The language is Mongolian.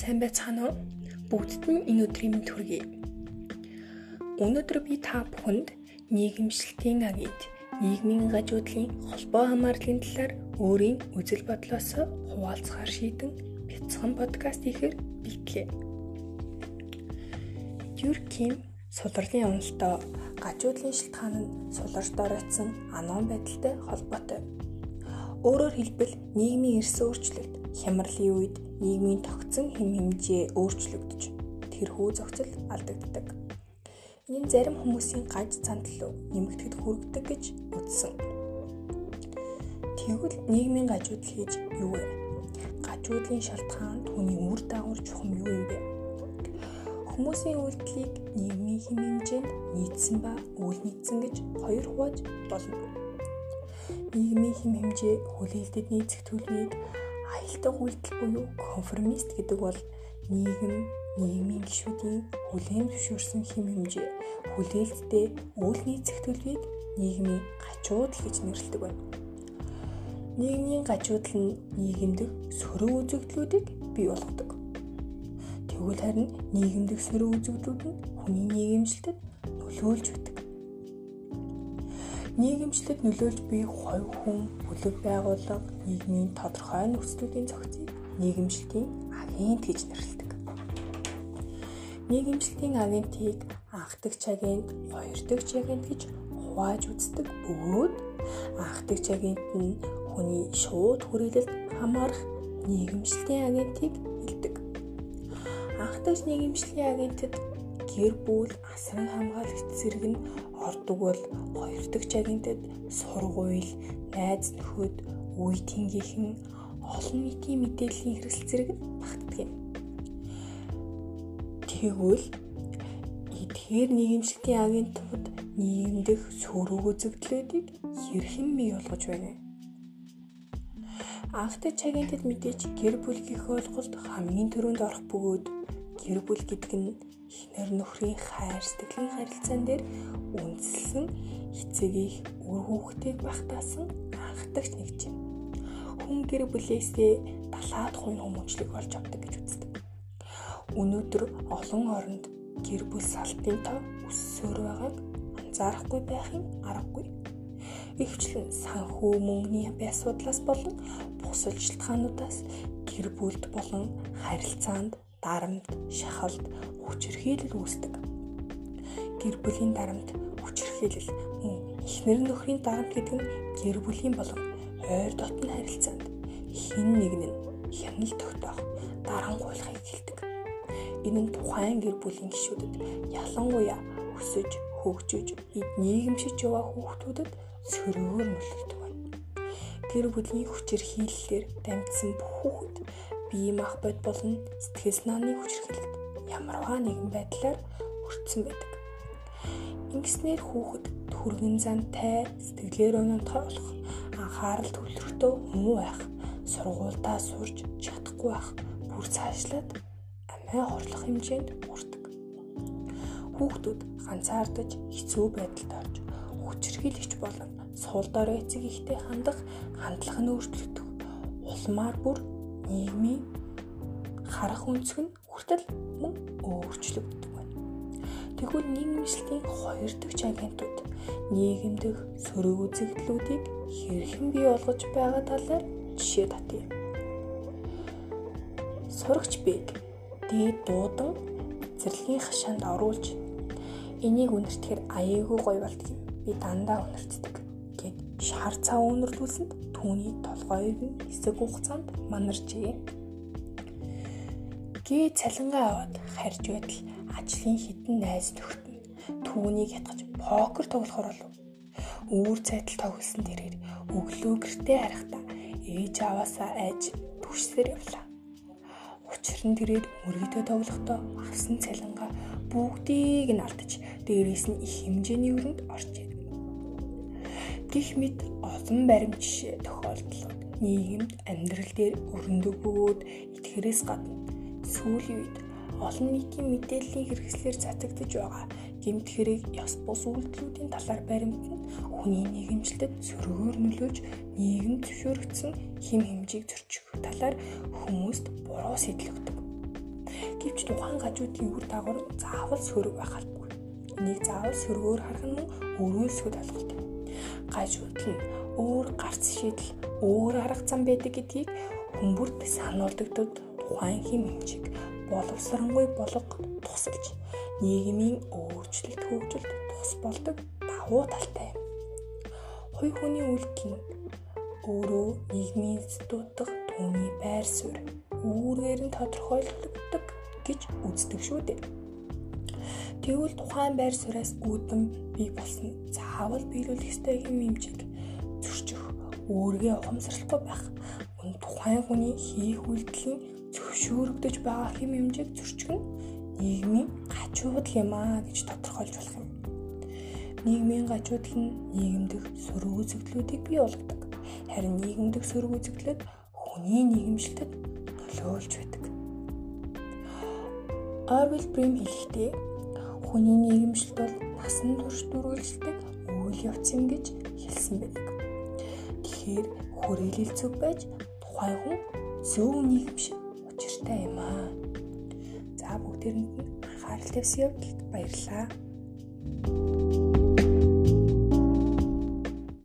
сайн байцгаана уу? Бүгдд нь энэ өдрийн мэнд хүргэе. Өнөөдөр би та бүхэнд нийгэмшилтийн агент, нийгмийн гажуудлын холбоо хамаарлын талаар өөрийн үзэл бодлоосоо хуваалцахаар шийдэн бяцхан подкаст хийхээр бэлтлээ. Юрким сулралын онолтой гажуудлын шилтгаан нь суларт оройтсон аноон байдалтай холбоотой. Өөрөөр хэлбэл нийгмийн эрс өөрчлөлт хямралын үед нийгмийн тогтсон хэм хэмжээ өөрчлөгдөж тэрхүү зохицол алдагддаг. Энэ нь зарим хүмүүсийн гаж цандлуу нэмэгдэхэд хүргэдэг гэж үзсэн. Тэгвэл нийгмийн гажуудл хийж юу вэ? Гажуудлын шалтгаан түүний үр дагавар чухам юу юм бэ? Хүмүүсийн үйлдэлийг нийгмийн хэм хэмжээнд нийцсэн ба үйл нийцсэн гэж хоёр хувааж болно нийгмийн хэм хэмжээ хүлээлтэд нийцэх төлөвийг аялдаг үйлдэл буюу конформист гэдэг бол нийгэм нийгмийн гишүүдийн хүлээн зөвшөөрсөн хэм хэмжээ хүлээлттэй үйл нийцэх төлөвийг нийгмийн гачуудл гэж нэрлэдэг байна. Нийгмийн гачуудл нь нийгэмдэх сөрөг үзэгдлүүдийг бий болгодог. Тэгвэл харин нийгэмдэх сөрөг үзэгдлүүд нь хүний нийгэмшилтэд нөлөөлж өгдөг нийгэмчлэлд нөлөөлж буй хувь хүн, бүлэг байгууллага, нийгмийн тодорхой нөхцлүүдийн зохицыг нийгэмшлтийн агент гэж нэрлэдэг. Нийгэмшлтийн агентийг анх дэгч агент, хоёр дэгч агент гэж хувааж үздэг бөгөөд анх дэгч агент нь хүний шууд хүрээлэлд хамаарах нийгэмшлтийн агентийг хэлдэг. Анх дэгч нийгэмшлийн агентэд гэр бүл, асран хамгаалагч зэрэг нь ордог бол хоёр дахь агентэд сургууль, найз нөхөд, үе тэнгийнхэн олон нийтийн мэдээллийн хэрэгсэл зэрэг багтдаг юм. Тэгвэл эдгээр нийгэмшилтийн агентууд нийгэмдэх сөрөг үзэгдлүүдийг хэрхэн бий болгож байна вэ? Анхтай агентэд мэдээж гэр бүлийнхээ ойлголт хамгийн түрүүнд орох бөгөөд гэр бүл гэдэг нь эхнэр нөхрийн хайр сэтгэлийн харилцаан дээр үндэслэн эцэг их үр хүүхдийг багтаасан анхдагч нэг чинь хүн гэр бүлээсээ далаад хувийн хүмүүжлэг болж авдаг гэж үздэг. Өнөөдөр олон оронд гэр бүл салтын тоо өссөөр байгааг анзаарахгүй байхын аргагүй. Ихэвчлэн санхүү мөнгөний асуудлаас болон бусад шалтгаануудаас гэр бүлд болон харилцаанд дарамт, шахалт, хүчирхийлэл үүсдэг. Гэр бүлийн дарамт, хүчирхийлэл мөн эхнэр нөхрийн дарамт гэдэг нь гэр бүлийн болон ойр дотны харилцаанд хэн нэг нь хяналт тогтоох, дарангуйлахыг хэлдэг. Энэ нь тухайн гэр бүлийн гишүүдэд ялангуяа өсөж, хөгжиж, эд нийгэмшиж яваа хүүхдүүдэд сөрөөр нөлөөлдөг. Гэр бүлийн хүчирхийллээр дамжсан бүх хүүхэд бие махбод болон сэтгэл санааны хүчирхэлд ямарваа нэгэн байдлаар өртсөн байдаг. Ингэснээр хүүхэд төргөн зантай сэтгэлээр өнөнтэй болох анхаарал төвлөрөлтөө муу байх, сургуультаа сурч чадахгүй байх, бүр цаашлаад амиа хорлох хэмжээнд хүрдэг. Хүүхдүүд ганцаардаж хэцүү байдалд орж хүчирхийлэгч болон суул дорой эцэг ихтэй хандах хандлага нь өөрчлөгдөх. Улмаар бүр нийгмийн харах өнцөг нь хүртэл мөн өөрчлөгддөг байна. Тэгвэл нийгэмшлтийн хоёр дахь агентууд нийгэмдэх сөрөг үзэгдлүүдийг хэрхэн бий болгож байгаа талаар жишээ татъя. Сурагч бэг дээд дуудан зэрлэгийн хашаанд оруулж энийг үнэртгэхэр аяйгүй гоё болдгийг би дандаа үнэртдэг шар цаа үнэрлүүлсэнд түүний толгойг нь хэсэг хугацаанд манарчээ. Гээ цалингаа аваад харж байтал ажлын хитэн найз нөхдөд түүнийг ятгаж покер тоглохоор болов. Үүр цайтал тоглосон дээрээ өглөө гэртээ харахтаа ээж аваасаа айж түшсээр явлаа. Учир нь тэрээр мөрөдөө тоглохдоо авсан цалингаа бүгдийг нь алдаж дээрээс нь их хэмжээний өрөнд орчээ. Гэх мэт олон баримт жишээ тохиолдлоо. Нийгэмд амьдрал дээр өрнөдөг бөгөөд итгэрээс гадна сүүлийн үед олон нийтийн мэдээллийн хэрэгслэр цацагдж байгаа гэмт хэрэг ёс бус үйлдэлүүдийн талаар баримт нь хүний нийгэмчлэлд сөргөөр нөлөөж нийгэм зөвшөөрөгдсөн хэм хэмжээг зөрчих талаар хүмүүст буруу сэтлэгдэг. Гэвч тухайн гажуудын үр дагавар заавал сөрөг байх албагүй. Энийг заавал сөргөөр харах нь өрөөлсгöd ойлголтой. Гажууд нь өөр гарц шийдэл, өөр арга зам байдаг гэдгийг хүмүүрт сануулдаг тул тухайн хэм хэмжиг боловсронгуй болго тусалж нийгмийн өөрчлөлт хөгжилд тус болдог давуу талтай. Хой хүний үлгэн өөрөө нийгмийн дутаг түүний байр суурь үүргээр нь тодорхойлогддог гэж үздэг шүү дээ. Тэгвэл тухайн байр сууриас үүдэн бий болсон заавал биелүүлэх ёстой хэм хэмжиг зөрчих, өөргөө ухамсарлахгүй байх. Мөн тухайн хүний хийх үйлдэлийн зөвшөөрөгдөж байгаа хэм хэмжээг зөрчих нь нийгмийн гажуудл юм аа гэж тодорхойлж болох юм. Нийгмийн гажуудл нь нийгэмдэх сөрөг үзэгдлүүдийг бий болгодог. Харин нийгэмдэх сөрөг үзэгдлүүд хүний нийгэмшилтэд нөлөөлж байдаг. Орвел Брим хэлэхдээ хүний нийгэмшилт бол насан турш дөрвөлжлөг үйл явц юм гэж хэлсэн байдаг. Тэгэхээр хүрээлэл зөв байж тухайн хүн зөв нийгэмшил учиртай юм аа. За бүгдээрэнд анхаарал тавьсан явдалд баярлалаа.